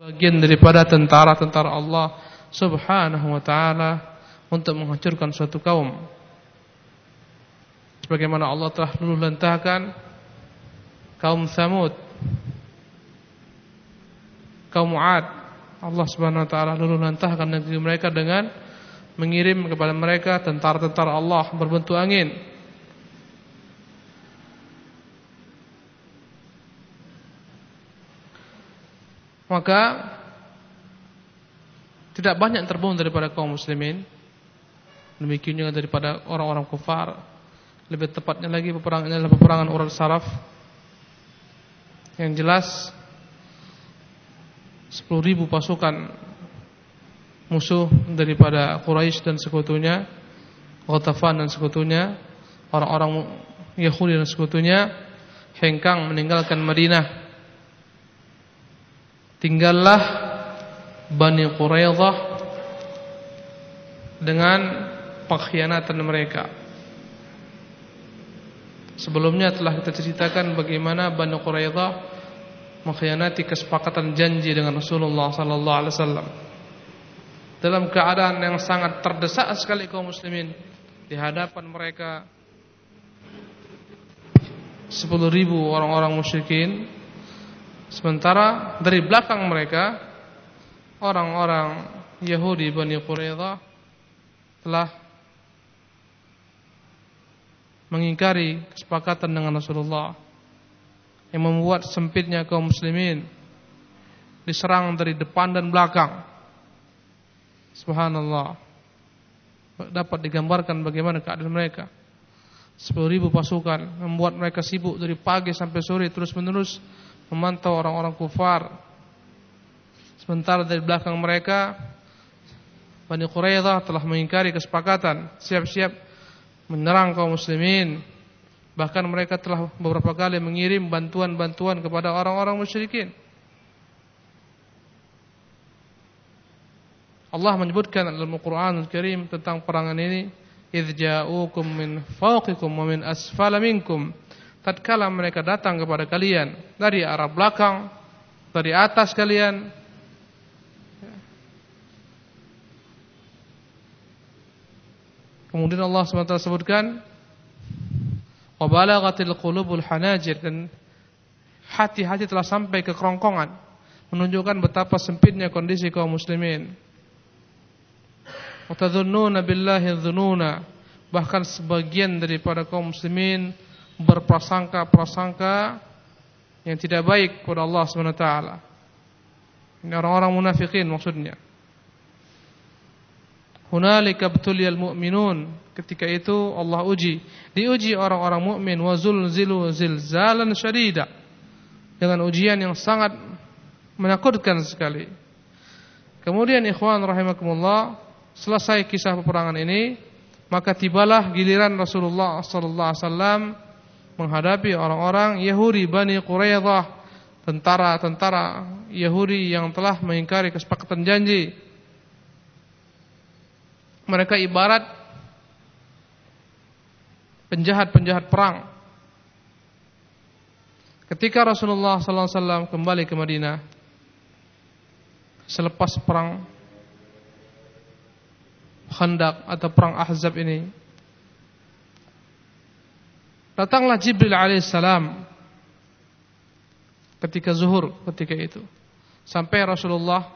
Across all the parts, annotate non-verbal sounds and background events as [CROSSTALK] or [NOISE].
bagian daripada tentara-tentara Allah Subhanahu wa taala untuk menghancurkan suatu kaum. Sebagaimana Allah telah luluh lantahkan kaum Samud, kaum Ad. Allah Subhanahu wa taala luluh negeri mereka dengan mengirim kepada mereka tentara-tentara Allah berbentuk angin. Maka tidak banyak terbunuh daripada kaum muslimin. Demikian juga daripada orang-orang kufar. Lebih tepatnya lagi peperangan adalah peperangan orang Saraf. Yang jelas 10.000 pasukan musuh daripada Quraisy dan sekutunya, Ghatafan dan sekutunya, orang-orang Yahudi dan sekutunya hengkang meninggalkan Madinah tinggallah Bani Quraidah dengan pengkhianatan mereka. Sebelumnya telah kita ceritakan bagaimana Bani Quraidah mengkhianati kesepakatan janji dengan Rasulullah sallallahu alaihi wasallam. Dalam keadaan yang sangat terdesak sekali kaum muslimin di hadapan mereka 10.000 orang-orang musyrikin Sementara dari belakang mereka orang-orang Yahudi Bani Quraidah telah mengingkari kesepakatan dengan Rasulullah yang membuat sempitnya kaum muslimin diserang dari depan dan belakang. Subhanallah. Dapat digambarkan bagaimana keadaan mereka. Sepuluh ribu pasukan membuat mereka sibuk dari pagi sampai sore terus menerus memantau orang-orang kufar. Sementara dari belakang mereka Bani Quraidah telah mengingkari kesepakatan, siap-siap menyerang kaum muslimin. Bahkan mereka telah beberapa kali mengirim bantuan-bantuan kepada orang-orang musyrikin. Allah menyebutkan dalam Al-Qur'an Al-Karim tentang perangan ini, "Idz ja'ukum min fawqikum wa min asfala minkum." Tatkala mereka datang kepada kalian dari arah belakang, dari atas kalian, Kemudian Allah SWT sebutkan Wabalagatil qulubul hanajir Dan hati-hati telah sampai ke kerongkongan Menunjukkan betapa sempitnya kondisi kaum muslimin. Watadhunnuna billahi dhununa Bahkan sebagian daripada kaum muslimin berprasangka-prasangka yang tidak baik kepada Allah Subhanahu wa taala. Ini orang-orang munafikin maksudnya. Hunalika btuliyal mu'minun. Ketika itu Allah uji, diuji orang-orang mukmin wa zulzilu zilzalan syadida. Dengan ujian yang sangat menakutkan sekali. Kemudian ikhwan rahimakumullah, selesai kisah peperangan ini, maka tibalah giliran Rasulullah sallallahu alaihi wasallam menghadapi orang-orang Yahudi Bani Quraidah, tentara-tentara Yahudi yang telah mengingkari kesepakatan janji. Mereka ibarat penjahat-penjahat perang. Ketika Rasulullah SAW kembali ke Madinah selepas perang Khandaq atau perang Ahzab ini, Datanglah Jibril alaihissalam ketika zuhur ketika itu. Sampai Rasulullah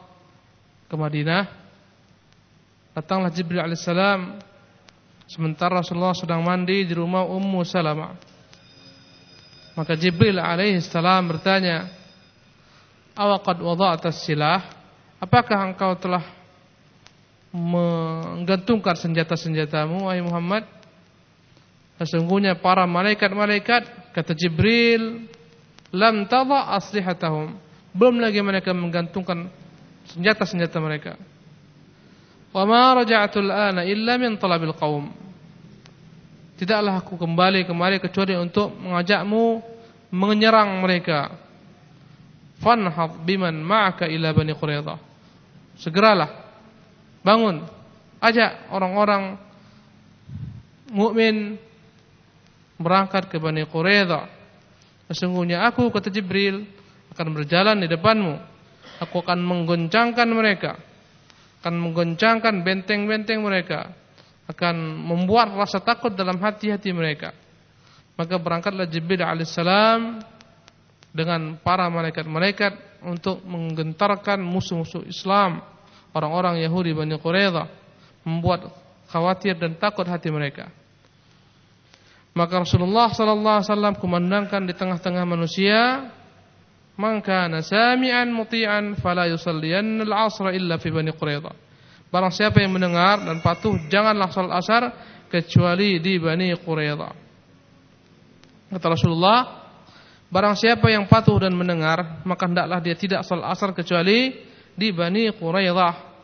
ke Madinah. Datanglah Jibril alaihissalam sementara Rasulullah sedang mandi di rumah Ummu Salamah. Maka Jibril alaihissalam bertanya, "Awaqad wada'ta silah?" Apakah engkau telah menggantungkan senjata-senjatamu wahai Muhammad? Sesungguhnya para malaikat-malaikat kata Jibril lam tadha aslihatahum. Belum lagi mereka menggantungkan senjata-senjata mereka. Wa ma raja'tu al-ana illa min talabil qaum. Tidaklah aku kembali kemari kecuali untuk mengajakmu menyerang mereka. Fanhad biman ma'aka ila bani Quraidah. Segeralah bangun ajak orang-orang mukmin berangkat ke Bani Quraidah. Sesungguhnya aku kata Jibril akan berjalan di depanmu Aku akan menggoncangkan mereka. Akan menggoncangkan benteng-benteng mereka. Akan membuat rasa takut dalam hati-hati mereka. Maka berangkatlah Jibril alaihissalam dengan para malaikat-malaikat untuk menggentarkan musuh-musuh Islam, orang-orang Yahudi Bani Quraidah, membuat khawatir dan takut hati mereka. Maka Rasulullah sallallahu alaihi wasallam kumandangkan di tengah-tengah manusia Man kana sami'an muti'an fala yusalliyanna al-'asra illa fi Bani Quraidah. Barang siapa yang mendengar dan patuh janganlah salat asar kecuali di Bani Quraidah. Kata Rasulullah, barang siapa yang patuh dan mendengar, maka hendaklah dia tidak salat asar kecuali di Bani Quraidah.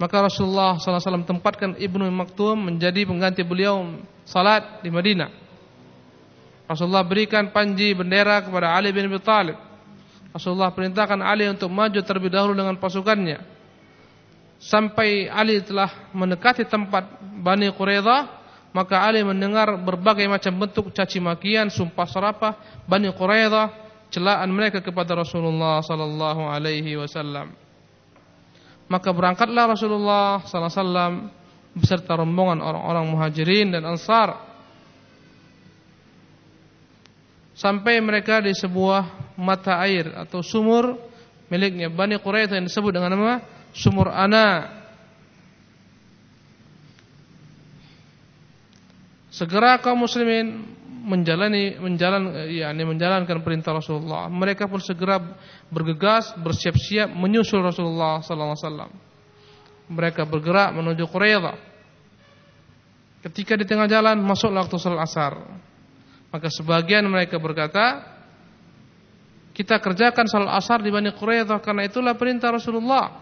Maka Rasulullah SAW tempatkan Ibnu Maktum menjadi pengganti beliau salat di Madinah. Rasulullah berikan panji bendera kepada Ali bin Abi Thalib. Rasulullah perintahkan Ali untuk maju terlebih dahulu dengan pasukannya. Sampai Ali telah mendekati tempat Bani Quraidah, maka Ali mendengar berbagai macam bentuk caci makian, sumpah serapah Bani Quraidah, celaan mereka kepada Rasulullah sallallahu alaihi wasallam. Maka berangkatlah Rasulullah sallallahu alaihi wasallam beserta rombongan orang-orang Muhajirin dan Ansar sampai mereka di sebuah mata air atau sumur miliknya Bani Quraidah yang disebut dengan nama Sumur Ana. Segera kaum muslimin menjalani menjalan yakni menjalankan perintah Rasulullah. Mereka pun segera bergegas, bersiap-siap menyusul Rasulullah sallallahu alaihi wasallam. Mereka bergerak menuju Quraidah. Ketika di tengah jalan masuklah waktu salat asar. Maka sebagian mereka berkata, kita kerjakan salat asar di Bani Quraidah karena itulah perintah Rasulullah.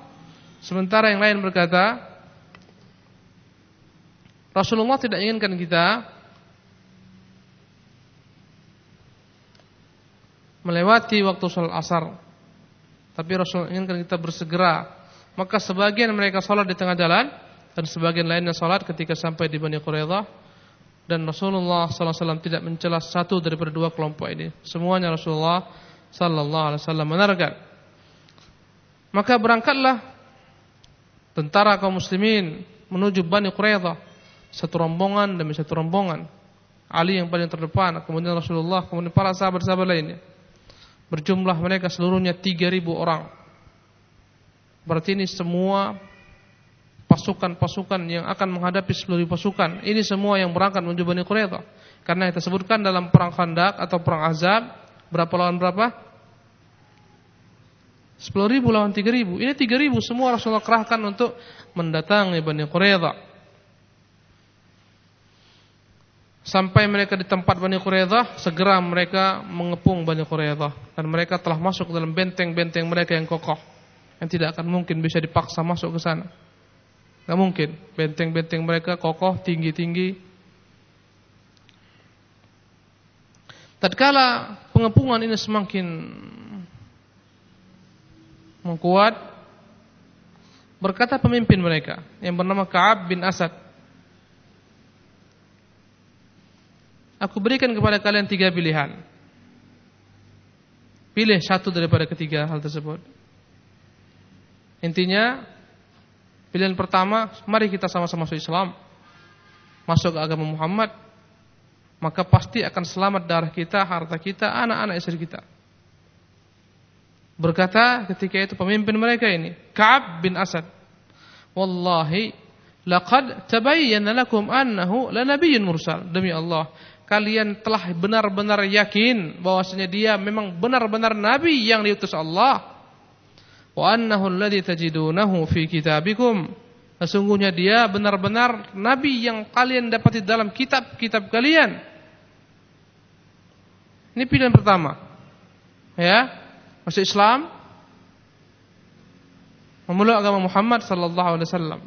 Sementara yang lain berkata, Rasulullah tidak inginkan kita melewati waktu salat asar. Tapi Rasul inginkan kita bersegera. Maka sebagian mereka salat di tengah jalan dan sebagian lainnya salat ketika sampai di Bani Quraidah dan Rasulullah SAW tidak mencela satu daripada dua kelompok ini. Semuanya Rasulullah Sallallahu Alaihi Wasallam menargan. Maka berangkatlah tentara kaum muslimin menuju Bani Quraidah satu rombongan demi satu rombongan. Ali yang paling terdepan, kemudian Rasulullah, kemudian para sahabat-sahabat lainnya. Berjumlah mereka seluruhnya 3000 orang. Berarti ini semua pasukan-pasukan yang akan menghadapi seluruh pasukan. Ini semua yang berangkat menuju Bani Quraidah. Karena kita sebutkan dalam perang Khandaq atau perang Azab, berapa lawan berapa? 10 ribu lawan 3 ribu. Ini 3 ribu semua Rasulullah kerahkan untuk mendatangi Bani Quraidah. Sampai mereka di tempat Bani Quraidah, segera mereka mengepung Bani Quraidah dan mereka telah masuk dalam benteng-benteng mereka yang kokoh yang tidak akan mungkin bisa dipaksa masuk ke sana. Gak mungkin. Benteng-benteng mereka kokoh, tinggi-tinggi. Tatkala pengepungan ini semakin mengkuat, berkata pemimpin mereka yang bernama Ka'ab bin Asad. Aku berikan kepada kalian tiga pilihan. Pilih satu daripada ketiga hal tersebut. Intinya Pilihan pertama, mari kita sama-sama masuk Islam. Masuk agama Muhammad. Maka pasti akan selamat darah kita, harta kita, anak-anak istri kita. Berkata ketika itu pemimpin mereka ini, Ka'ab bin Asad. Wallahi, laqad tabayyana lakum annahu lanabiyyun mursal. Demi Allah, kalian telah benar-benar yakin bahwasanya dia memang benar-benar nabi yang diutus Allah wa annahu alladhi tajidunahu fi kitabikum. Sesungguhnya dia benar-benar nabi yang kalian dapati dalam kitab-kitab kalian. Ini pilihan pertama. Ya masuk Islam memeluk agama Muhammad sallallahu alaihi wasallam.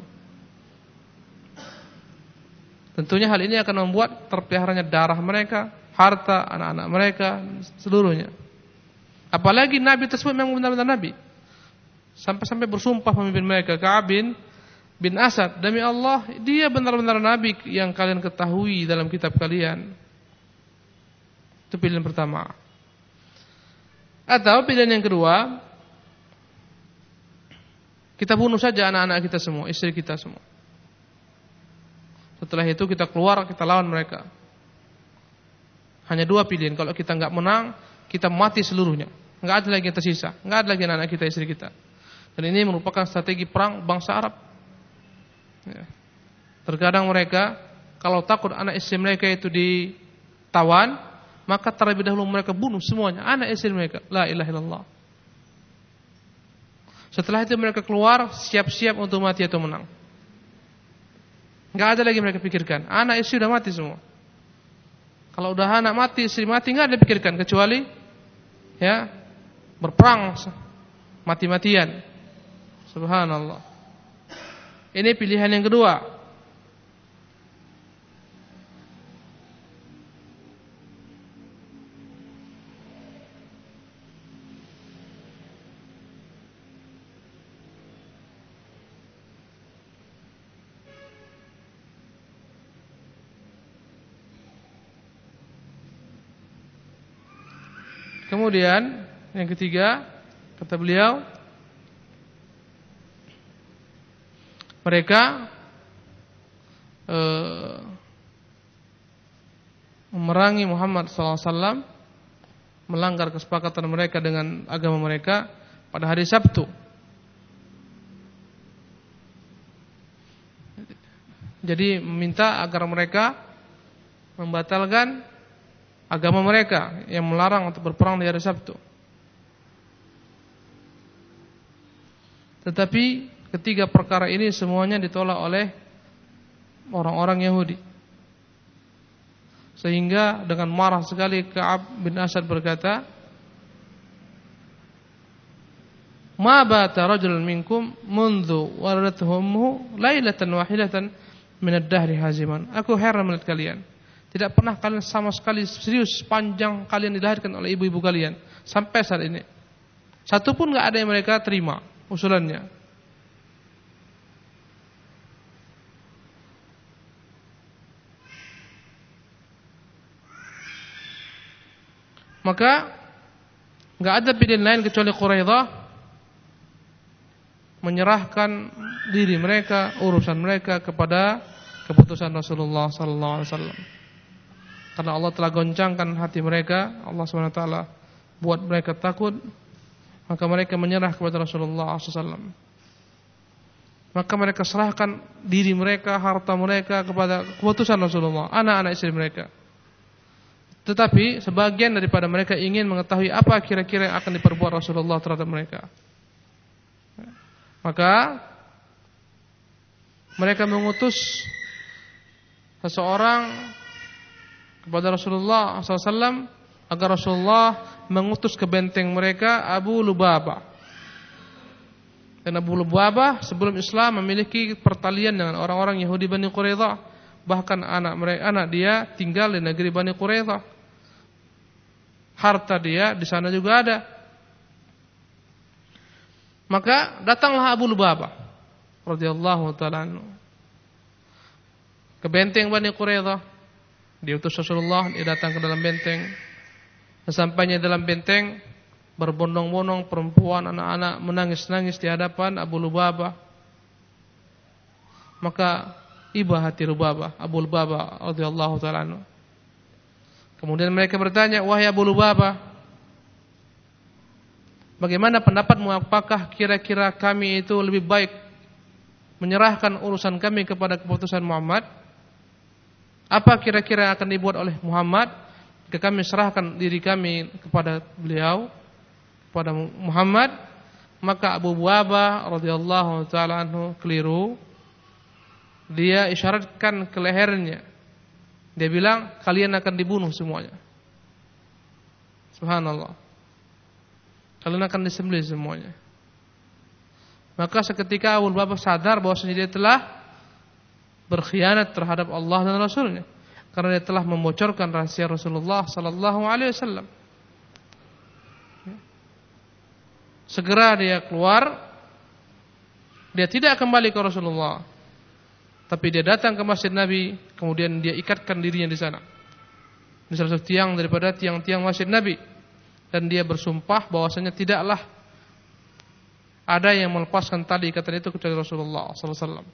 Tentunya hal ini akan membuat terpeliharanya darah mereka harta anak-anak mereka seluruhnya. Apalagi nabi tersebut memang benar-benar nabi Sampai-sampai bersumpah pemimpin mereka Ka'ab bin, bin Asad Demi Allah dia benar-benar Nabi yang kalian ketahui dalam kitab kalian Itu pilihan pertama Atau pilihan yang kedua Kita bunuh saja anak-anak kita semua, istri kita semua. Setelah itu kita keluar, kita lawan mereka. Hanya dua pilihan. Kalau kita nggak menang, kita mati seluruhnya. Nggak ada lagi yang tersisa. Nggak ada lagi anak-anak kita, istri kita. Dan ini merupakan strategi perang bangsa Arab. Ya. Terkadang mereka kalau takut anak istri mereka itu ditawan, maka terlebih dahulu mereka bunuh semuanya anak istri mereka. La ilaha illallah. Setelah itu mereka keluar siap-siap untuk mati atau menang. Nggak ada lagi mereka pikirkan. Anak istri sudah mati semua. Kalau udah anak mati, istri mati nggak ada pikirkan kecuali ya berperang mati-matian. Subhanallah. Ini pilihan yang kedua. Kemudian yang ketiga kata beliau mereka eh, memerangi Muhammad SAW melanggar kesepakatan mereka dengan agama mereka pada hari Sabtu. Jadi meminta agar mereka membatalkan agama mereka yang melarang untuk berperang di hari Sabtu. Tetapi ketiga perkara ini semuanya ditolak oleh orang-orang Yahudi. Sehingga dengan marah sekali Ka'ab bin Asad berkata, "Ma bata rajul minkum mundu waradathu lailatan wahidatan min ad-dahri haziman." Aku heran melihat kalian. Tidak pernah kalian sama sekali serius panjang kalian dilahirkan oleh ibu-ibu kalian sampai saat ini. Satu pun nggak ada yang mereka terima usulannya. Maka nggak ada pilihan lain kecuali Quraidah menyerahkan diri mereka, urusan mereka kepada keputusan Rasulullah sallallahu alaihi wasallam. Karena Allah telah goncangkan hati mereka, Allah SWT buat mereka takut, maka mereka menyerah kepada Rasulullah SAW. Maka mereka serahkan diri mereka, harta mereka kepada keputusan Rasulullah, anak-anak istri mereka. Tetapi sebagian daripada mereka ingin mengetahui apa kira-kira yang akan diperbuat Rasulullah terhadap mereka. Maka mereka mengutus seseorang kepada Rasulullah SAW agar Rasulullah mengutus ke benteng mereka Abu Lubabah. Dan Abu Lubabah sebelum Islam memiliki pertalian dengan orang-orang Yahudi Bani Quraidah. Bahkan anak mereka, anak dia tinggal di negeri Bani Quraidah. Harta dia di sana juga ada. Maka datanglah Abu Lubabah radhiyallahu taala ke benteng Bani Quraidah diutus Rasulullah, dia datang ke dalam benteng. Sesampainya dalam benteng, berbondong-bondong perempuan, anak-anak menangis-nangis di hadapan Abu Lubabah. Maka iba hati Lubabah, Abu Lubabah radhiyallahu taala Kemudian mereka bertanya, "Wahai Abu Lubabah, bagaimana pendapatmu? Apakah kira-kira kami itu lebih baik menyerahkan urusan kami kepada keputusan Muhammad?" Apa kira-kira akan dibuat oleh Muhammad jika kami serahkan diri kami kepada beliau kepada Muhammad? Maka Abu Buaba radhiyallahu taala keliru. Dia isyaratkan ke lehernya dia bilang kalian akan dibunuh semuanya. Subhanallah. Kalian akan disembelih semuanya. Maka seketika Abu Buaba sadar bahwa dia telah berkhianat terhadap Allah dan Rasulnya. Karena dia telah membocorkan rahasia Rasulullah Sallallahu Alaihi Wasallam. Segera dia keluar, dia tidak kembali ke Rasulullah, tapi dia datang ke masjid Nabi, kemudian dia ikatkan dirinya di sana, di salah satu tiang daripada tiang-tiang masjid Nabi, dan dia bersumpah bahwasanya tidaklah ada yang melepaskan tali ikatan itu kecuali Rasulullah wasallam.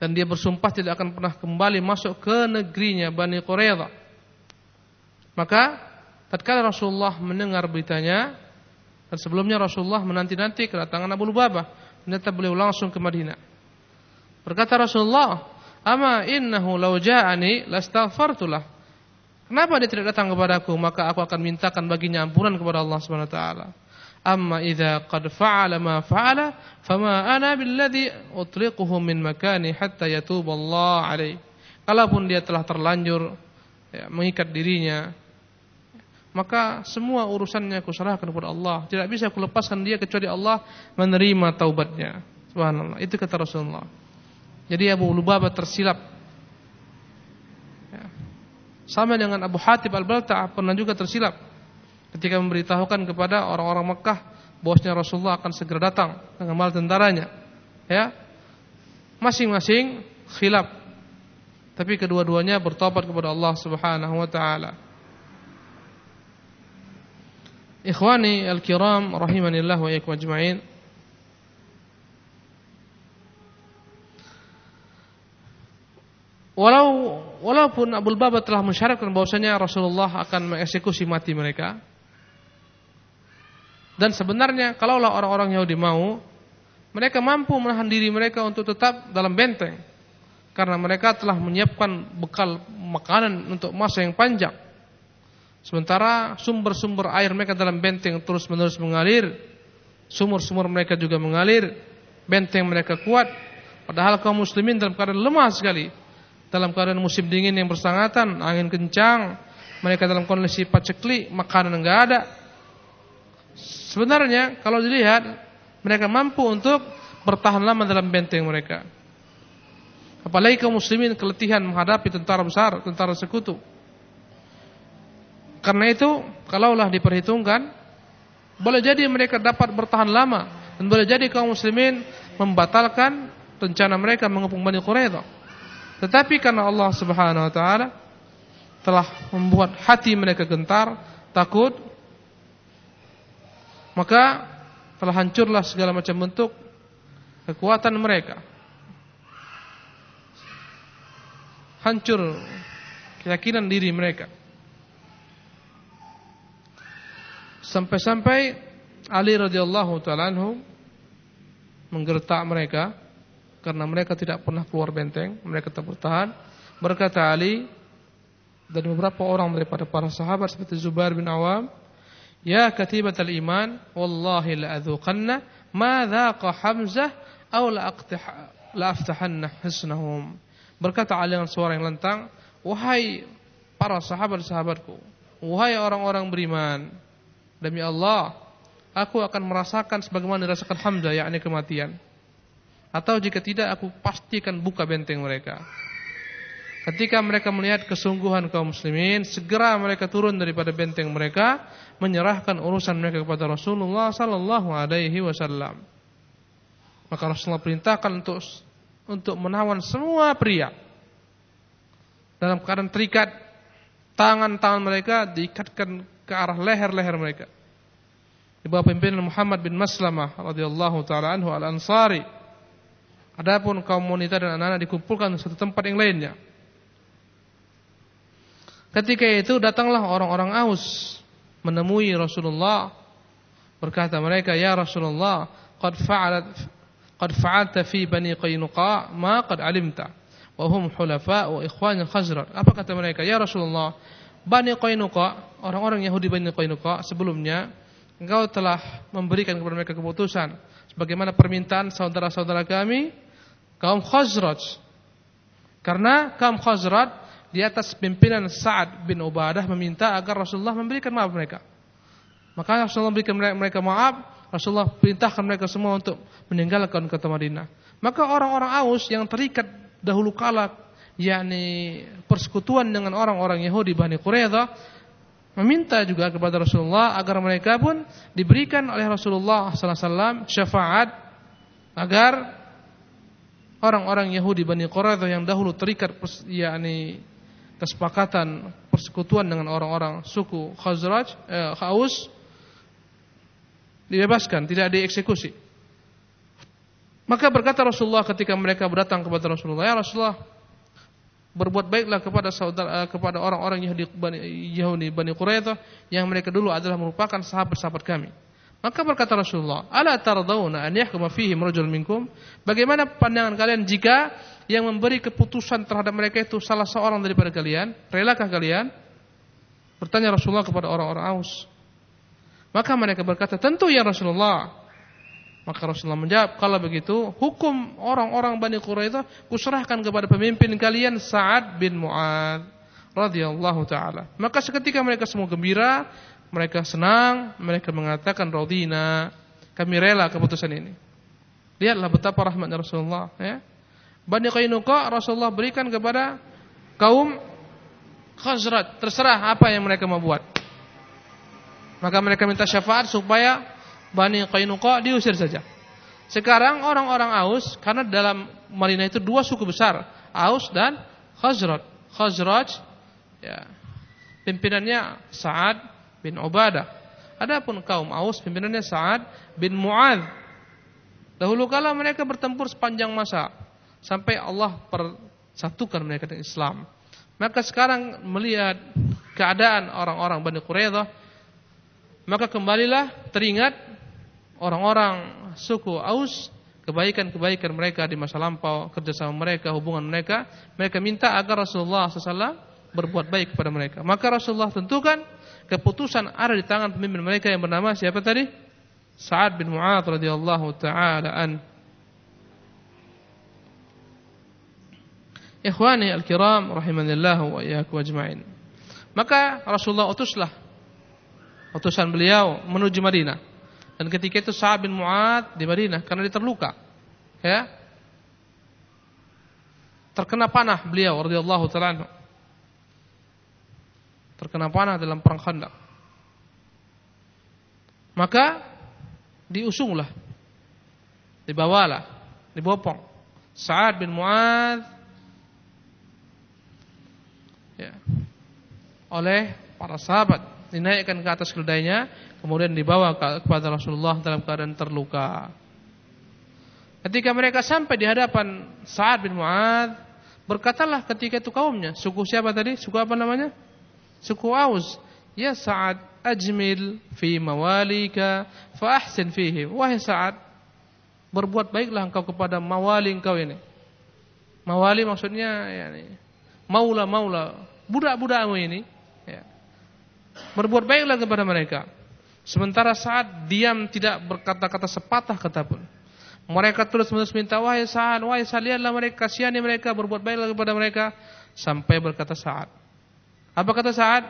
Dan dia bersumpah tidak akan pernah kembali masuk ke negerinya Bani Quraidah. Maka tatkala Rasulullah mendengar beritanya dan sebelumnya Rasulullah menanti-nanti kedatangan Abu Lubabah, ternyata beliau langsung ke Madinah. Berkata Rasulullah, "Ama innahu law ja'ani lastaghfartulah." Kenapa dia tidak datang kepadaku? Maka aku akan mintakan baginya ampunan kepada Allah Subhanahu wa taala. Amma idza qad fa'ala ma fa'ala fama ana billadhi utliquhu min makani hatta yatub Allah alaih. Kalaupun dia telah terlanjur ya, mengikat dirinya maka semua urusannya aku serahkan kepada Allah. Tidak bisa aku lepaskan dia kecuali Allah menerima taubatnya. Subhanallah. Itu kata Rasulullah. Jadi Abu Lubabah tersilap. Ya. Sama dengan Abu Hatib Al-Balta'ah pernah juga tersilap ketika memberitahukan kepada orang-orang Mekah bosnya Rasulullah akan segera datang dengan mal tentaranya. Ya. Masing-masing khilaf. Tapi kedua-duanya bertobat kepada Allah Subhanahu wa taala. Ikhwani al-kiram rahimanillah wa iyyakum ajma'in. Walau walaupun Abu Baba telah mensyaratkan bahwasanya Rasulullah akan mengeksekusi mati mereka, dan sebenarnya kalaulah orang-orang Yahudi mau, mereka mampu menahan diri mereka untuk tetap dalam benteng. Karena mereka telah menyiapkan bekal makanan untuk masa yang panjang. Sementara sumber-sumber air mereka dalam benteng terus-menerus mengalir. Sumur-sumur mereka juga mengalir. Benteng mereka kuat. Padahal kaum muslimin dalam keadaan lemah sekali. Dalam keadaan musim dingin yang bersangatan, angin kencang, mereka dalam kondisi paceklik, makanan enggak ada. Sebenarnya kalau dilihat mereka mampu untuk bertahan lama dalam benteng mereka. Apalagi kaum muslimin keletihan menghadapi tentara besar, tentara sekutu. Karena itu, kalaulah diperhitungkan, boleh jadi mereka dapat bertahan lama dan boleh jadi kaum muslimin membatalkan rencana mereka mengepung Bani Quraidah. Tetapi karena Allah Subhanahu wa taala telah membuat hati mereka gentar, takut maka telah hancurlah segala macam bentuk kekuatan mereka. Hancur keyakinan diri mereka. Sampai-sampai Ali radhiyallahu taala anhu menggertak mereka karena mereka tidak pernah keluar benteng, mereka tetap bertahan. Berkata Ali dan beberapa orang daripada para sahabat seperti Zubair bin Awam Ya katibatal iman wallahi la adzuqanna ma dzaqa Hamzah aw la aqtah la aftahanna hisnahum. Berkata Ali dengan suara yang lantang, wahai para sahabat-sahabatku, wahai orang-orang beriman, demi Allah, aku akan merasakan sebagaimana dirasakan Hamzah yakni kematian. Atau jika tidak aku pastikan buka benteng mereka. Ketika mereka melihat kesungguhan kaum muslimin, segera mereka turun daripada benteng mereka, menyerahkan urusan mereka kepada Rasulullah sallallahu alaihi wasallam. Maka Rasulullah perintahkan untuk untuk menawan semua pria dalam keadaan terikat tangan-tangan mereka diikatkan ke arah leher-leher mereka. Di bawah pimpinan Muhammad bin Maslamah radhiyallahu taala anhu al-Ansari. Adapun kaum wanita dan anak-anak dikumpulkan di satu tempat yang lainnya. Ketika itu datanglah orang-orang Aus menemui Rasulullah. Berkata mereka ya Rasulullah qad fa'alat qad fa'alta fi bani Qainuqa ma qad alimta wa hum hulafa wa ikhwan al-Khazraj. Apa kata mereka? Ya Rasulullah Bani Qainuqa orang-orang Yahudi Bani Qainuqa sebelumnya engkau telah memberikan kepada mereka keputusan sebagaimana permintaan saudara-saudara kami kaum Khazraj karena kaum Khazraj di atas pimpinan Sa'ad bin Ubadah meminta agar Rasulullah memberikan maaf mereka. Maka Rasulullah memberikan mereka maaf, Rasulullah perintahkan mereka semua untuk meninggalkan kota Madinah. Maka orang-orang Aus yang terikat dahulu kala yakni persekutuan dengan orang-orang Yahudi Bani Quraidah meminta juga kepada Rasulullah agar mereka pun diberikan oleh Rasulullah wasallam syafaat agar orang-orang Yahudi Bani Quraidah yang dahulu terikat yakni kesepakatan persekutuan dengan orang-orang suku Khazraj, eh, Khaus dibebaskan, tidak dieksekusi. Maka berkata Rasulullah ketika mereka berdatang kepada Rasulullah, "Ya Rasulullah, berbuat baiklah kepada saudara eh, kepada orang-orang Yahudi Bani, Yahudi Bani Quraidah yang mereka dulu adalah merupakan sahabat-sahabat kami." Maka berkata Rasulullah, "Ala tardawna an yahkuma fihim rajul minkum?" Bagaimana pandangan kalian jika yang memberi keputusan terhadap mereka itu salah seorang daripada kalian? Relakah kalian? Bertanya Rasulullah kepada orang-orang Aus. Maka mereka berkata, "Tentu ya Rasulullah." Maka Rasulullah menjawab, kalau begitu hukum orang-orang Bani Quraidah kuserahkan kepada pemimpin kalian Sa'ad bin Mu'ad radhiyallahu taala. Maka seketika mereka semua gembira, mereka senang, mereka mengatakan radina, kami rela keputusan ini. Lihatlah betapa rahmatnya Rasulullah ya. Bani Qainuqa Rasulullah berikan kepada kaum Khazraj, terserah apa yang mereka mau buat. Maka mereka minta syafaat supaya Bani Qainuqa diusir saja. Sekarang orang-orang Aus karena dalam Madinah itu dua suku besar, Aus dan Khazraj. Khazraj ya, pimpinannya Sa'ad bin Ubadah. Adapun kaum Aus pimpinannya Sa'ad bin Mu'adz. Dahulu kala mereka bertempur sepanjang masa sampai Allah persatukan mereka dengan Islam. Maka sekarang melihat keadaan orang-orang Bani Quraidah maka kembalilah teringat orang-orang suku Aus kebaikan-kebaikan mereka di masa lampau, kerjasama mereka, hubungan mereka, mereka minta agar Rasulullah SAW berbuat baik kepada mereka. Maka Rasulullah tentukan keputusan ada di tangan pemimpin mereka yang bernama siapa tadi? Sa'ad bin Mu'ad radhiyallahu taala an. Ikhwani al-kiram rahimanillah wa iyyakum ajma'in. Maka Rasulullah utuslah utusan beliau menuju Madinah. Dan ketika itu Sa'ad bin Mu'ad di Madinah karena dia terluka. Ya. Terkena panah beliau radhiyallahu taala Terkena panah dalam perang Khandaq. Maka diusunglah. Dibawalah, dibopong Sa'ad bin Mu'ad ya, oleh para sahabat dinaikkan ke atas keledainya kemudian dibawa kepada Rasulullah dalam keadaan terluka. Ketika mereka sampai di hadapan Sa'ad bin Mu'ad, berkatalah ketika itu kaumnya, suku siapa tadi? Suku apa namanya? Suku Aus. Ya Sa'ad, ajmil fi mawalika fa ahsin fihi. Wahai Sa'ad, berbuat baiklah engkau kepada mawali engkau ini. Mawali maksudnya yani maula-maula, budak-budakmu ini. Ya. Berbuat baiklah kepada mereka. Sementara saat diam tidak berkata-kata sepatah kata pun. Mereka terus menerus minta wahai saat, wahai saat lihatlah mereka kasihani mereka berbuat baiklah kepada mereka sampai berkata saat. Apa kata saat?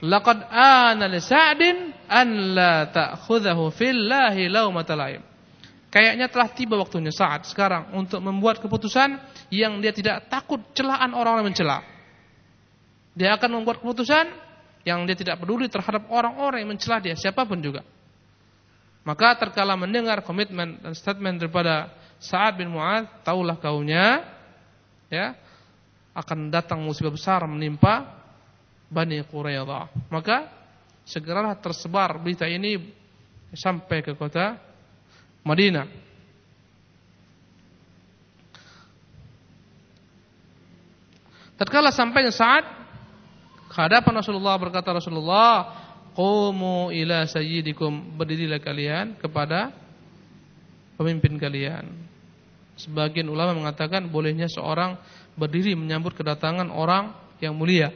Laqad ana li Sa'din an la ta'khudhahu fillahi laumata laim. Kayaknya telah tiba waktunya saat sekarang untuk membuat keputusan yang dia tidak takut celaan orang-orang mencela. Dia akan membuat keputusan yang dia tidak peduli terhadap orang-orang yang mencela dia, siapa pun juga. Maka terkala mendengar komitmen dan statement daripada Sa'ad bin Mu'ad, taulah kaumnya ya akan datang musibah besar menimpa Bani Quraidah. Maka segeralah tersebar berita ini sampai ke kota Madinah. Tatkala sampai saat Hadapan Rasulullah berkata Rasulullah, "Qumu ila sayyidikum." Berdirilah kalian kepada pemimpin kalian. Sebagian ulama mengatakan bolehnya seorang berdiri menyambut kedatangan orang yang mulia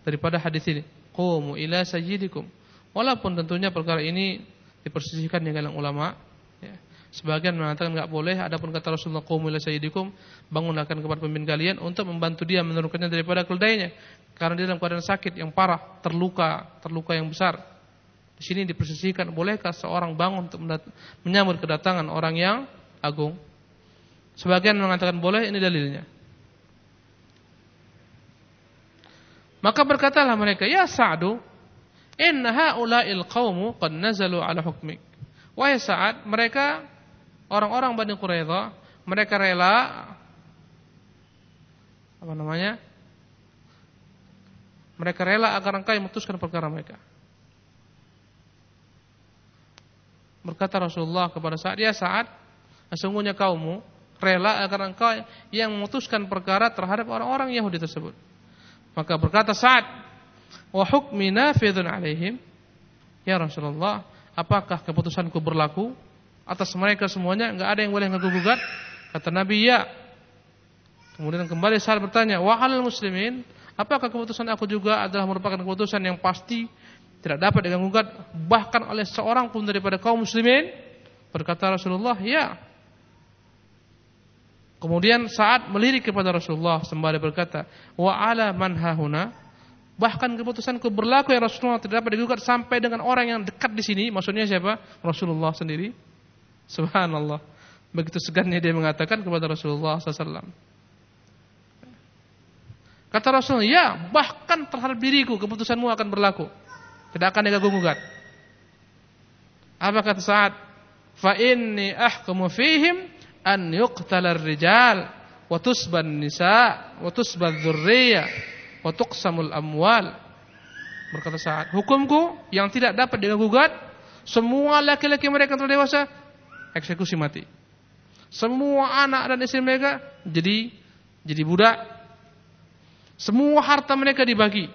daripada hadis ini. Qumu ila sayyidikum. Walaupun tentunya perkara ini dipersisihkan dengan ulama Sebagian mengatakan enggak boleh, adapun kata Rasulullah qumu ila sayyidikum, bangunlah kepada pemimpin kalian untuk membantu dia menurunkannya daripada keledainya karena dia dalam keadaan sakit yang parah, terluka, terluka yang besar. Di sini dipersisihkan bolehkah seorang bangun untuk menyambut kedatangan orang yang agung? Sebagian mengatakan boleh, ini dalilnya. Maka berkatalah mereka, "Ya Sa'du, inna haula'il qaumu qad nazalu ala hukmik." Wahai Sa'ad, mereka orang-orang Bani Quraidah mereka rela apa namanya? Mereka rela agar engkau yang memutuskan perkara mereka. Berkata Rasulullah kepada Sa'ad, "Ya Sa'ad, sesungguhnya kaummu rela agar engkau yang memutuskan perkara terhadap orang-orang Yahudi tersebut." Maka berkata Sa'ad, "Wa hukmi nafidhun 'alaihim?" Ya Rasulullah, apakah keputusanku berlaku atas mereka semuanya? Enggak ada yang boleh ngagugat? Kata Nabi, "Ya." Kemudian kembali Sa'ad bertanya, "Wa muslimin?" Apakah keputusan aku juga adalah merupakan keputusan yang pasti tidak dapat diganggu bahkan oleh seorang pun daripada kaum muslimin? Berkata Rasulullah, ya. Kemudian saat melirik kepada Rasulullah sembari berkata, wa ala man hahuna bahkan keputusanku berlaku ya Rasulullah tidak dapat digugat sampai dengan orang yang dekat di sini. Maksudnya siapa? Rasulullah sendiri. Subhanallah. Begitu segannya dia mengatakan kepada Rasulullah SAW. Kata Rasul, ya bahkan terhadap diriku keputusanmu akan berlaku. Tidak akan diganggu-gugat. Apa kata saat? Fa inni ahkumu fihim an yuqtalar rijal wa tusban nisa wa tusbad dzurriyyah wa tuqsamul amwal. Berkata saat, hukumku yang tidak dapat diganggu-gugat, semua laki-laki mereka yang telah dewasa eksekusi mati. Semua anak dan istri mereka jadi jadi budak. Semua harta mereka dibagi.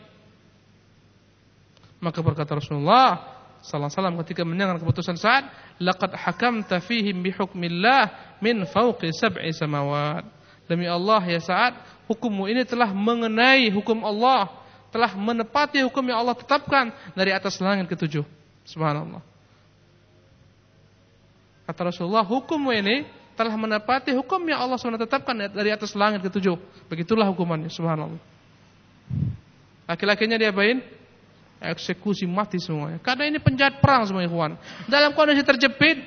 Maka berkata Rasulullah sallallahu alaihi wasallam ketika mendengar keputusan Sa'ad, laqad hakamta fihim bihukmillah min fawqi sab'i samawat. Demi Allah ya Sa'ad, hukummu ini telah mengenai hukum Allah, telah menepati hukum yang Allah tetapkan dari atas langit ketujuh. Subhanallah. Kata Rasulullah, hukummu ini telah menepati hukum yang Allah SWT tetapkan dari atas langit ketujuh. Begitulah hukumannya, subhanallah. Laki-lakinya diapain? eksekusi mati semuanya. Karena ini penjahat perang semua ikhwan. Dalam kondisi terjepit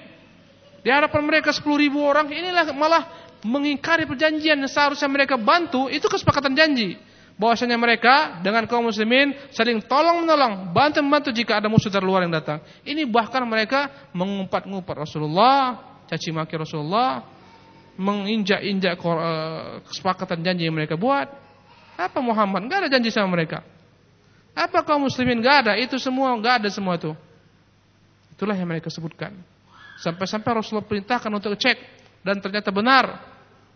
di hadapan mereka 10 ribu orang, inilah malah mengingkari perjanjian yang seharusnya mereka bantu, itu kesepakatan janji. Bahwasanya mereka dengan kaum muslimin saling tolong menolong, bantu membantu jika ada musuh dari luar yang datang. Ini bahkan mereka mengumpat-ngumpat Rasulullah, caci maki Rasulullah, menginjak-injak eh, kesepakatan janji yang mereka buat. Apa Muhammad? Enggak ada janji sama mereka. Apa kaum muslimin? Gak ada. Itu semua gak ada semua itu. Itulah yang mereka sebutkan. Sampai-sampai Rasulullah perintahkan untuk cek dan ternyata benar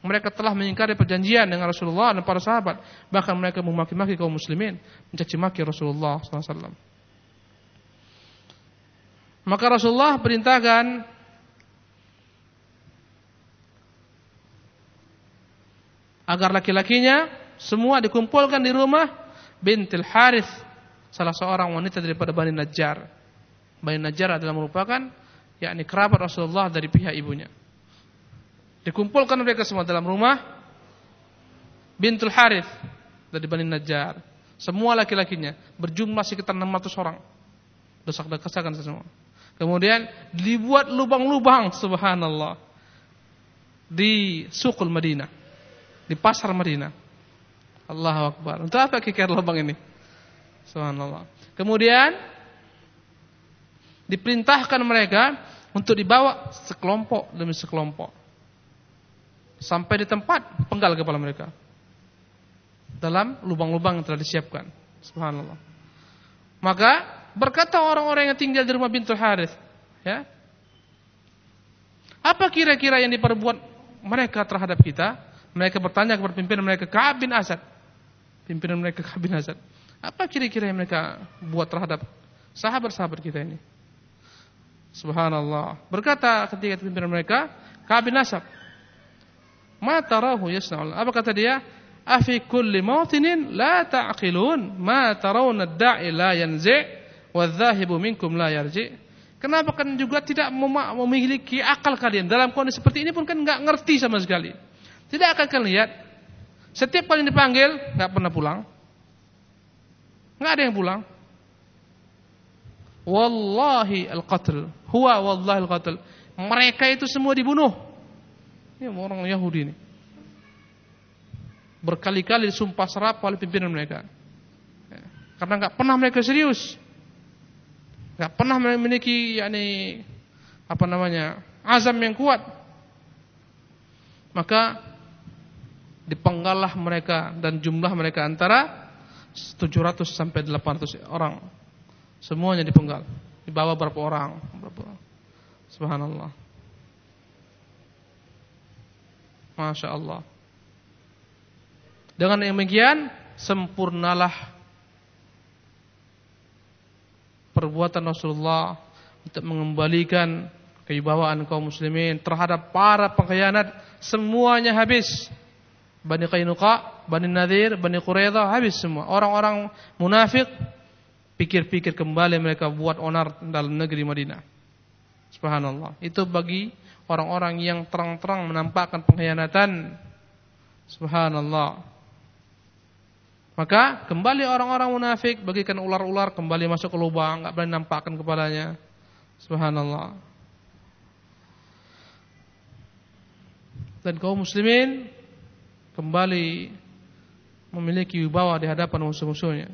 mereka telah mengingkari perjanjian dengan Rasulullah dan para sahabat. Bahkan mereka memaki-maki kaum muslimin, mencaci maki Rasulullah SAW. Maka Rasulullah perintahkan agar laki-lakinya semua dikumpulkan di rumah bintil Harith salah seorang wanita daripada Bani Najjar. Bani Najjar adalah merupakan yakni kerabat Rasulullah dari pihak ibunya. Dikumpulkan mereka semua dalam rumah bintul Harith dari Bani Najjar. Semua laki-lakinya berjumlah sekitar 600 orang. Desak-desakan semua. Kemudian dibuat lubang-lubang subhanallah di sukul Madinah, di pasar Madinah. Allahu Akbar. Untuk apa kikir lubang ini? Subhanallah. Kemudian diperintahkan mereka untuk dibawa sekelompok demi sekelompok sampai di tempat penggal kepala mereka dalam lubang-lubang yang telah disiapkan. Subhanallah. Maka berkata orang-orang yang tinggal di rumah Bintul Harith, ya. Apa kira-kira yang diperbuat mereka terhadap kita? Mereka bertanya kepada pimpinan mereka Ka'ab bin Asad. Pimpinan mereka Ka'ab bin Asad. Apa kira-kira yang mereka buat terhadap sahabat-sahabat kita ini? Subhanallah. Berkata ketika pimpinan mereka, Ka'ab bin Asab, "Ma tarahu yasna'ul?" Apa kata dia? "Afi kulli mawtinin la ta'qilun, ma tarawna ad-da'i la yanzi' wadh-dhahibu minkum la yarji'." Kenapa kan juga tidak memiliki akal kalian dalam kondisi seperti ini pun kan nggak ngerti sama sekali. Tidak akan kalian lihat setiap kali dipanggil nggak pernah pulang. Nggak ada yang pulang. Wallahi al-qatl. Huwa wallahi al-qatl. Mereka itu semua dibunuh. Ini orang Yahudi ini. Berkali-kali disumpah serap oleh pimpinan mereka. Karena nggak pernah mereka serius. nggak pernah memiliki yakni apa namanya? azam yang kuat. Maka dipenggalah mereka dan jumlah mereka antara 700 sampai 800 orang. Semuanya dipenggal. Dibawa berapa orang? Berapa? Subhanallah. Masya Allah. Dengan demikian sempurnalah perbuatan Rasulullah untuk mengembalikan kewibawaan kaum muslimin terhadap para pengkhianat semuanya habis. Bani Qainuqa, Bani Nadir, Bani Quraidah habis semua. Orang-orang munafik pikir-pikir kembali mereka buat onar dalam negeri Madinah. Subhanallah. Itu bagi orang-orang yang terang-terang menampakkan pengkhianatan. Subhanallah. Maka kembali orang-orang munafik bagikan ular-ular kembali masuk ke lubang, enggak berani nampakkan kepalanya. Subhanallah. Dan kaum muslimin kembali memiliki wibawa di hadapan musuh-musuhnya.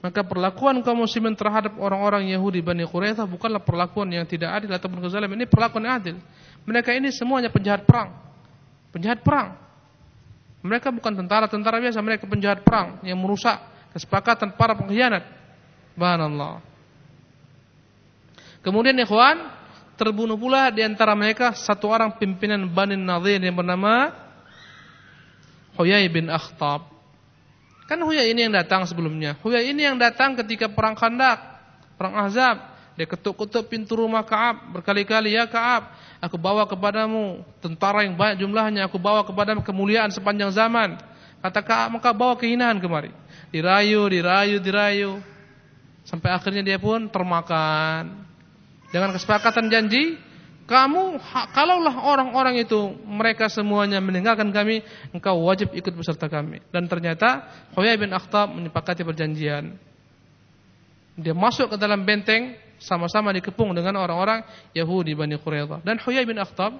Maka perlakuan kaum muslimin terhadap orang-orang Yahudi Bani Quraidah bukanlah perlakuan yang tidak adil ataupun kezaliman. Ini perlakuan yang adil. Mereka ini semuanya penjahat perang. Penjahat perang. Mereka bukan tentara-tentara biasa, mereka penjahat perang yang merusak kesepakatan para pengkhianat. Subhanallah. Kemudian ikhwan, terbunuh pula di antara mereka satu orang pimpinan Bani Nadir yang bernama Huyai bin Akhtab. Kan Huyai ini yang datang sebelumnya. Huyai ini yang datang ketika perang Khandak, perang Ahzab. Dia ketuk-ketuk pintu rumah Kaab berkali-kali, "Ya Kaab, aku bawa kepadamu tentara yang banyak jumlahnya, aku bawa kepadamu kemuliaan sepanjang zaman." Kata Kaab, "Maka bawa kehinaan kemari." Dirayu, dirayu, dirayu. Sampai akhirnya dia pun termakan. Dengan kesepakatan janji, kamu kalaulah orang-orang itu mereka semuanya meninggalkan kami, engkau wajib ikut beserta kami. Dan ternyata Huyai bin Akhtab menyepakati perjanjian. Dia masuk ke dalam benteng sama-sama dikepung dengan orang-orang Yahudi Bani Quraidah. Dan Huyai bin Akhtab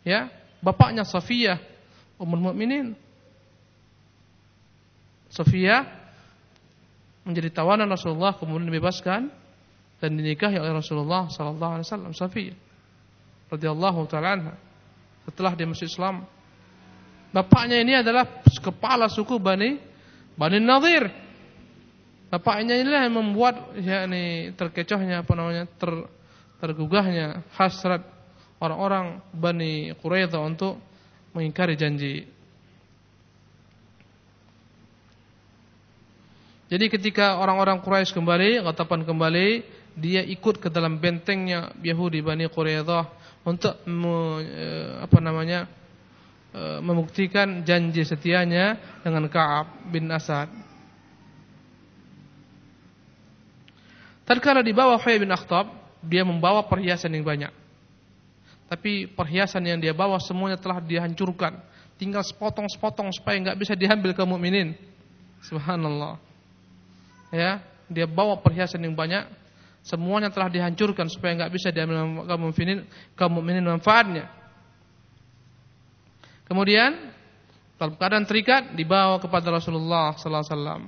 ya, bapaknya Safiyah Ummul Mukminin. Safiyah menjadi tawanan Rasulullah kemudian dibebaskan dan dinikahi oleh Rasulullah sallallahu alaihi wasallam Safiyah radhiyallahu taala anha setelah dia masuk Islam. Bapaknya ini adalah kepala suku Bani Bani Nadir. Bapaknya inilah yang membuat yakni terkecohnya apa namanya ter, tergugahnya hasrat orang-orang Bani Quraidah untuk mengingkari janji. Jadi ketika orang-orang Quraisy kembali, Ghatafan kembali, dia ikut ke dalam bentengnya Yahudi Bani Quraidah untuk me, eh, apa namanya eh, membuktikan janji setianya dengan Ka'ab bin Asad. Tatkala dibawa Huyai bin Akhtab, dia membawa perhiasan yang banyak. Tapi perhiasan yang dia bawa semuanya telah dihancurkan. Tinggal sepotong-sepotong supaya nggak bisa diambil kaum mukminin. Subhanallah. Ya, dia bawa perhiasan yang banyak Semuanya telah dihancurkan supaya enggak bisa diambil kaum mukminin kaum mukminin manfaatnya. Kemudian dalam keadaan terikat dibawa kepada Rasulullah sallallahu alaihi wasallam.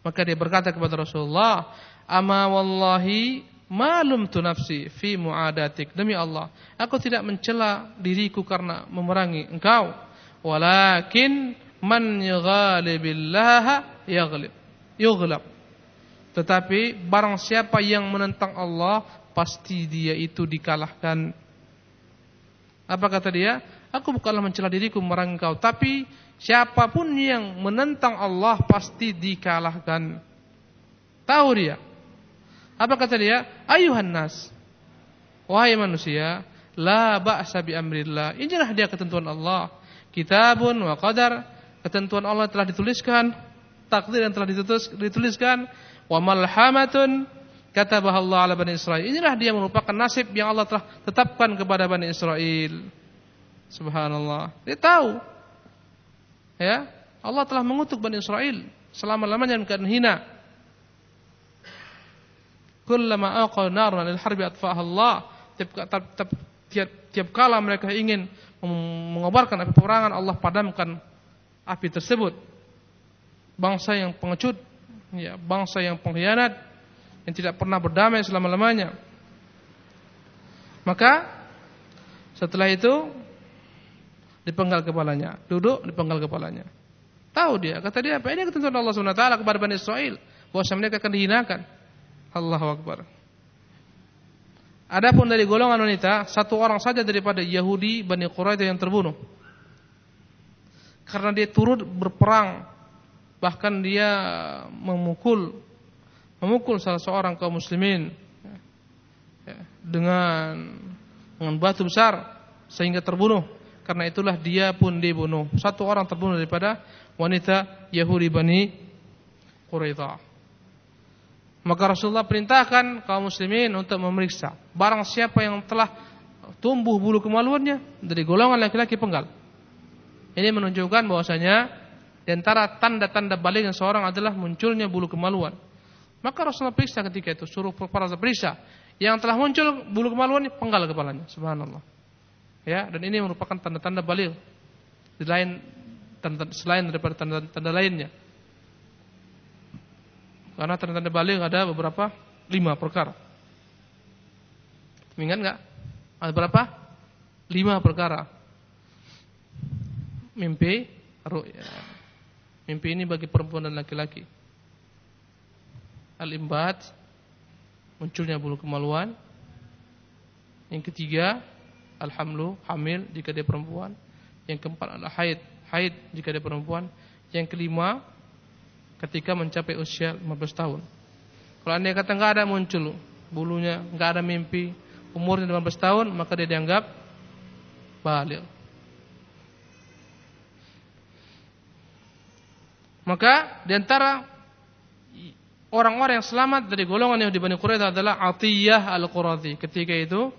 Maka dia berkata kepada Rasulullah, "Ama wallahi malum tu nafsi fi muadatik." Demi Allah, aku tidak mencela diriku karena memerangi engkau, walakin man yughalibillah yaghlib. Yughlab. Tetapi barang siapa yang menentang Allah pasti dia itu dikalahkan. Apa kata dia? Aku bukanlah mencela diriku memerangi kau, tapi siapa pun yang menentang Allah pasti dikalahkan. Tahu dia. Apa kata dia? Ayuhan nas. Wahai manusia, la ba'sa bi amrillah. Inilah dia ketentuan Allah. Kitabun wa qadar. Ketentuan Allah telah dituliskan, takdir yang telah dituliskan wa malhamatun katabaha Allah ala Bani Israel. Inilah dia merupakan nasib yang Allah telah tetapkan kepada Bani Israel. Subhanallah. Dia tahu. Ya, Allah telah mengutuk Bani Israel selama-lamanya keadaan hina. Kullama aqal naran lil harbi Allah. Tiap, tiap, tiap, tiap kala mereka ingin mengobarkan api peperangan, Allah padamkan api tersebut. Bangsa yang pengecut ya, bangsa yang pengkhianat yang tidak pernah berdamai selama-lamanya. Maka setelah itu dipenggal kepalanya, duduk dipenggal kepalanya. Tahu dia, kata dia apa ini ketentuan Allah Subhanahu wa taala kepada Bani Israel bahwa mereka akan dihinakan. Allahu akbar. Adapun dari golongan wanita, satu orang saja daripada Yahudi Bani Quraidah yang terbunuh. Karena dia turut berperang, bahkan dia memukul memukul salah seorang kaum muslimin ya, dengan dengan batu besar sehingga terbunuh. Karena itulah dia pun dibunuh. Satu orang terbunuh daripada wanita Yahudi Bani Quraidah. Maka Rasulullah perintahkan kaum muslimin untuk memeriksa barang siapa yang telah tumbuh bulu kemaluannya dari golongan laki-laki penggal. Ini menunjukkan bahwasanya di antara tanda-tanda baliknya seorang adalah munculnya bulu kemaluan. Maka Rasulullah periksa ketika itu, suruh para periksa. Yang telah muncul bulu kemaluan penggal kepalanya, subhanallah. Ya, dan ini merupakan tanda-tanda balik. Di lain tanda, selain daripada tanda-tanda lainnya. Karena tanda-tanda balik ada beberapa lima perkara. Ingat nggak? Ada berapa? Lima perkara. Mimpi, ru'ya. Mimpi ini bagi perempuan dan laki-laki. Al-imbat, munculnya bulu kemaluan. Yang ketiga, alhamlu, hamil jika dia perempuan. Yang keempat adalah haid, haid jika dia perempuan. Yang kelima, ketika mencapai usia 15 tahun. Kalau anda kata nggak ada muncul bulunya, nggak ada mimpi, umurnya 15 tahun, maka dia dianggap balik. Maka di antara orang-orang yang selamat dari golongan yang Bani Quraidah adalah Atiyah al-Qurazi. Ketika itu,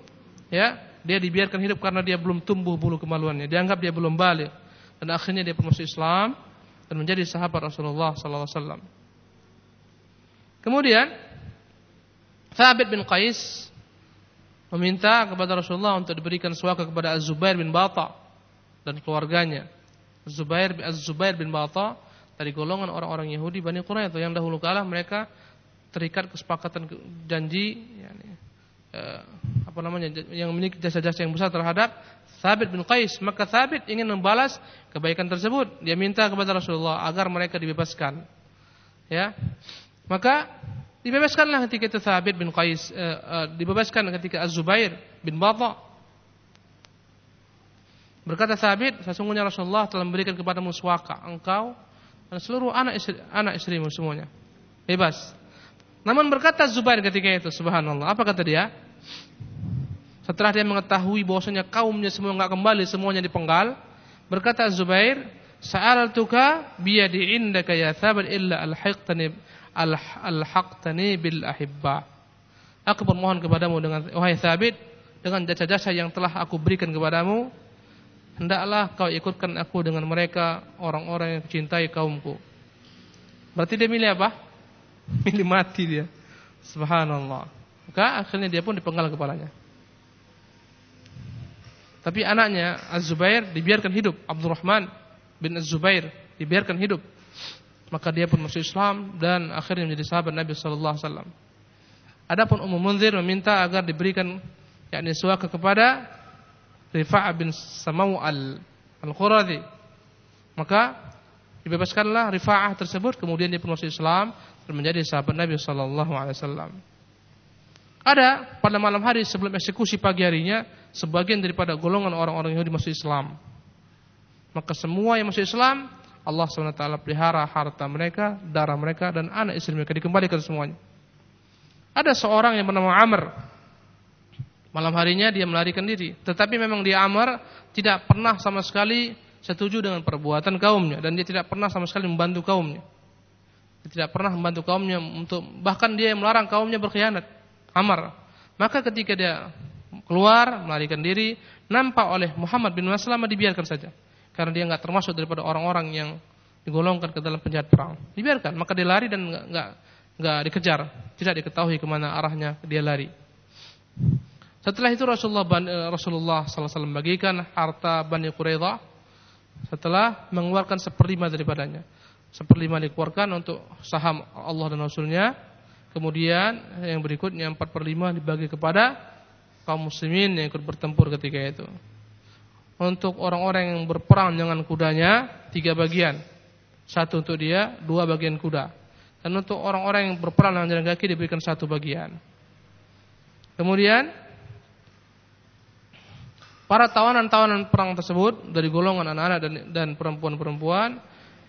ya, dia dibiarkan hidup karena dia belum tumbuh bulu kemaluannya. Dianggap dia belum balik. Dan akhirnya dia masuk Islam dan menjadi sahabat Rasulullah wasallam. Kemudian Thabit bin Qais meminta kepada Rasulullah untuk diberikan suaka kepada Az-Zubair bin Bata dan keluarganya. Az-Zubair Az-Zubair bin Bata dari golongan orang-orang Yahudi Bani Quraisyah yang dahulu kala mereka terikat kesepakatan janji yani, eh, apa namanya yang memiliki jasa-jasa yang besar terhadap Thabit bin Qais, maka Thabit ingin membalas kebaikan tersebut. Dia minta kepada Rasulullah agar mereka dibebaskan. Ya. Maka dibebaskanlah ketika itu Thabit bin Qais, uh, uh, dibebaskan ketika Az-Zubair bin Bata. Berkata Thabit, sesungguhnya Rasulullah telah memberikan kepadamu suaka engkau dan seluruh anak istri, anak istrimu semuanya. Bebas. Namun berkata Zubair ketika itu, subhanallah, apa kata dia? Setelah dia mengetahui bahwasanya kaumnya semua enggak kembali, semuanya dipenggal, berkata Zubair, "Sa'altuka biyadi indaka ya Thabit illa alhaqtani alhaqtani bil ahibba." Aku bermohon kepadamu dengan wahai Thabit dengan jasa-jasa yang telah aku berikan kepadamu, hendaklah kau ikutkan aku dengan mereka orang-orang yang mencintai kaumku. Berarti dia milih apa? [LAUGHS] Milih mati dia. Subhanallah. Maka akhirnya dia pun dipenggal kepalanya. Tapi anaknya Az-Zubair dibiarkan hidup. Abdurrahman bin Az-Zubair dibiarkan hidup. Maka dia pun masuk Islam dan akhirnya menjadi sahabat Nabi sallallahu alaihi wasallam. Adapun Ummu Munzir meminta agar diberikan yakni suaka kepada Rifa' bin Samau al-Quradi. Maka dibebaskanlah Rifa'ah tersebut kemudian dia masuk Islam dan menjadi sahabat Nabi sallallahu alaihi wasallam. Ada pada malam hari sebelum eksekusi pagi harinya sebagian daripada golongan orang-orang Yahudi masuk Islam. Maka semua yang masuk Islam Allah SWT pelihara harta mereka, darah mereka dan anak istri mereka dikembalikan semuanya. Ada seorang yang bernama Amr. Malam harinya dia melarikan diri, tetapi memang dia Amr tidak pernah sama sekali setuju dengan perbuatan kaumnya dan dia tidak pernah sama sekali membantu kaumnya. Dia tidak pernah membantu kaumnya untuk bahkan dia yang melarang kaumnya berkhianat. Amr. Maka ketika dia keluar melarikan diri, nampak oleh Muhammad bin Maslamah dibiarkan saja. Karena dia nggak termasuk daripada orang-orang yang digolongkan ke dalam penjahat perang. Dibiarkan, maka dia lari dan nggak nggak dikejar, tidak diketahui ke mana arahnya dia lari. Setelah itu Rasulullah eh, Rasulullah SAW bagikan harta Bani Quraidah setelah mengeluarkan seperlima daripadanya. Seperlima dikeluarkan untuk saham Allah dan Rasulnya Kemudian yang berikutnya 4 per 5 dibagi kepada kaum muslimin yang ikut bertempur ketika itu. Untuk orang-orang yang berperang dengan kudanya tiga bagian. Satu untuk dia, dua bagian kuda. Dan untuk orang-orang yang berperang dengan jalan kaki diberikan satu bagian. Kemudian Para tawanan-tawanan perang tersebut dari golongan anak-anak dan, perempuan-perempuan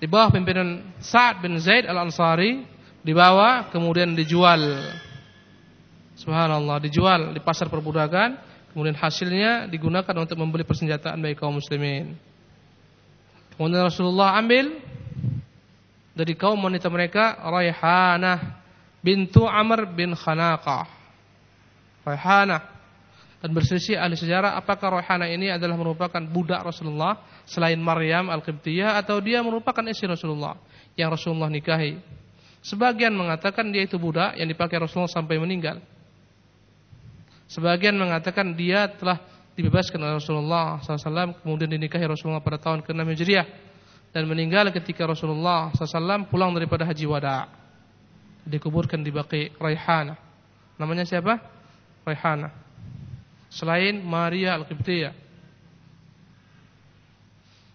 di bawah pimpinan Sa'ad bin Zaid al-Ansari dibawa kemudian dijual. Subhanallah, dijual di pasar perbudakan, kemudian hasilnya digunakan untuk membeli persenjataan bagi kaum muslimin. Kemudian Rasulullah ambil dari kaum wanita mereka Raihanah bintu Amr bin Khanaqah. Raihanah dan berselisih ahli sejarah apakah Rohana ini adalah merupakan budak Rasulullah selain Maryam Al-Qibtiyah atau dia merupakan istri Rasulullah yang Rasulullah nikahi. Sebagian mengatakan dia itu budak yang dipakai Rasulullah sampai meninggal. Sebagian mengatakan dia telah dibebaskan oleh Rasulullah SAW kemudian dinikahi Rasulullah pada tahun ke-6 Hijriah dan meninggal ketika Rasulullah SAW pulang daripada haji wada dikuburkan di Baqi Raihana namanya siapa? Raihana selain Maria Al-Qibtiyah.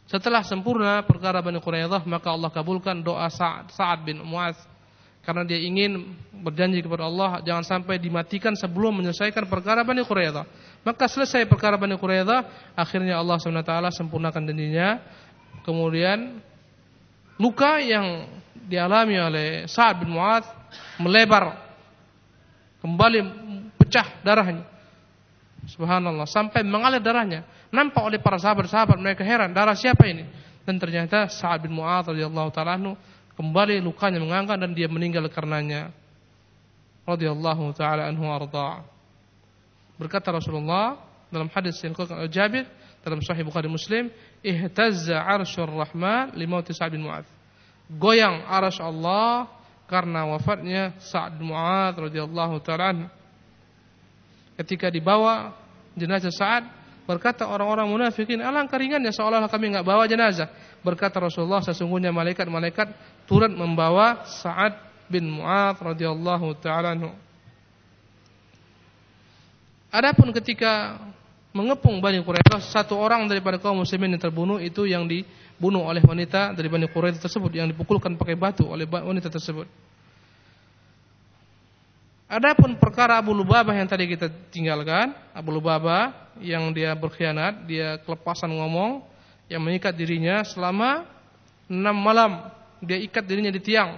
Setelah sempurna perkara Bani Quraidah, maka Allah kabulkan doa Sa'ad Sa bin Mu'az karena dia ingin berjanji kepada Allah jangan sampai dimatikan sebelum menyelesaikan perkara Bani Quraidah. Maka selesai perkara Bani Quraidah, akhirnya Allah SWT sempurnakan janjinya. Kemudian luka yang dialami oleh Sa'ad bin Mu'az melebar kembali pecah darahnya Subhanallah, sampai mengalir darahnya. Nampak oleh para sahabat-sahabat mereka heran, darah siapa ini? Dan ternyata Sa'ad bin Mu'adz radhiyallahu taala kembali lukanya mengangkat dan dia meninggal karenanya. Radhiyallahu taala anhu arda. Berkata Rasulullah dalam hadis yang dikutip Jabir dalam Sahih Bukhari Muslim, "Ihtazza 'arsyur Rahman limauti Sa'ad bin Mu'adz." Goyang arsy Allah karena wafatnya Sa'ad bin Mu'adz radhiyallahu taala ketika dibawa jenazah Sa'ad berkata orang-orang munafikin alangkah ringannya seolah-olah kami enggak bawa jenazah. Berkata Rasulullah sesungguhnya malaikat-malaikat turut membawa Sa'ad bin Mu'adz radhiyallahu taala Adapun ketika mengepung Bani Quraidah satu orang daripada kaum muslimin yang terbunuh itu yang dibunuh oleh wanita dari Bani Quraidah tersebut yang dipukulkan pakai batu oleh wanita tersebut Adapun perkara Abu Lubabah yang tadi kita tinggalkan, Abu Lubabah yang dia berkhianat, dia kelepasan ngomong, yang mengikat dirinya selama enam malam, dia ikat dirinya di tiang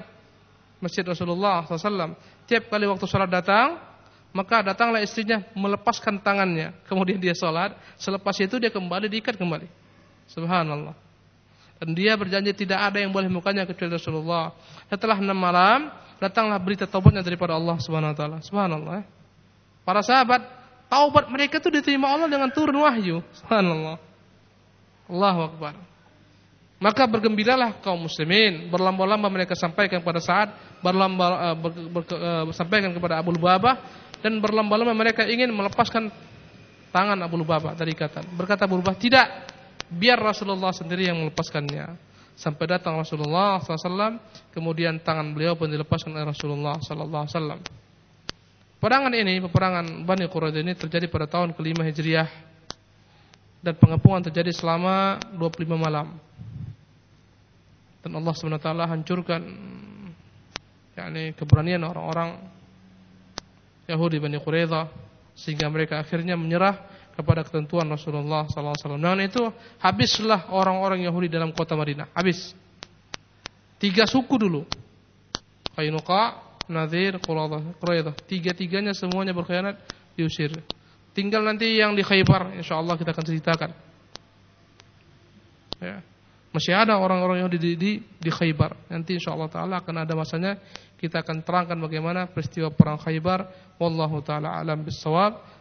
masjid Rasulullah SAW. Tiap kali waktu sholat datang, maka datanglah istrinya melepaskan tangannya, kemudian dia sholat, selepas itu dia kembali diikat kembali. Subhanallah. Dan dia berjanji tidak ada yang boleh mukanya kecuali Rasulullah. Setelah enam malam, datanglah berita taubatnya daripada Allah Subhanahu wa taala. Subhanallah. Para sahabat, taubat mereka itu diterima Allah dengan turun wahyu. Subhanallah. Allahu akbar. Maka bergembiralah kaum muslimin, berlamba-lamba mereka sampaikan pada saat berlamba uh, ber, ber, uh, sampaikan kepada Abu Lubabah dan berlamba-lamba mereka ingin melepaskan tangan Abu Lubabah dari ikatan. Berkata Abu Lubabah, "Tidak, biar Rasulullah sendiri yang melepaskannya." Sampai datang Rasulullah SAW kemudian tangan beliau pun dilepaskan oleh Rasulullah SAW perangan ini peperangan Bani Quraidah ini terjadi pada tahun kelima Hijriah dan pengepungan terjadi selama 25 malam. Dan Allah SWT hancurkan yakni keberanian orang-orang Yahudi Bani Quraidah sehingga mereka akhirnya menyerah kepada ketentuan Rasulullah SAW. Dengan itu habislah orang-orang Yahudi dalam kota Madinah. Habis. Tiga suku dulu. Qainuqa, Nadir, Quraidah. Tiga-tiganya semuanya berkhianat diusir. Tinggal nanti yang di Khaybar, insyaallah kita akan ceritakan. Ya. Masih ada orang-orang yang di, di, di Khaybar. Nanti insyaallah taala akan ada masanya kita akan terangkan bagaimana peristiwa perang Khaybar. Wallahu taala alam bisawab.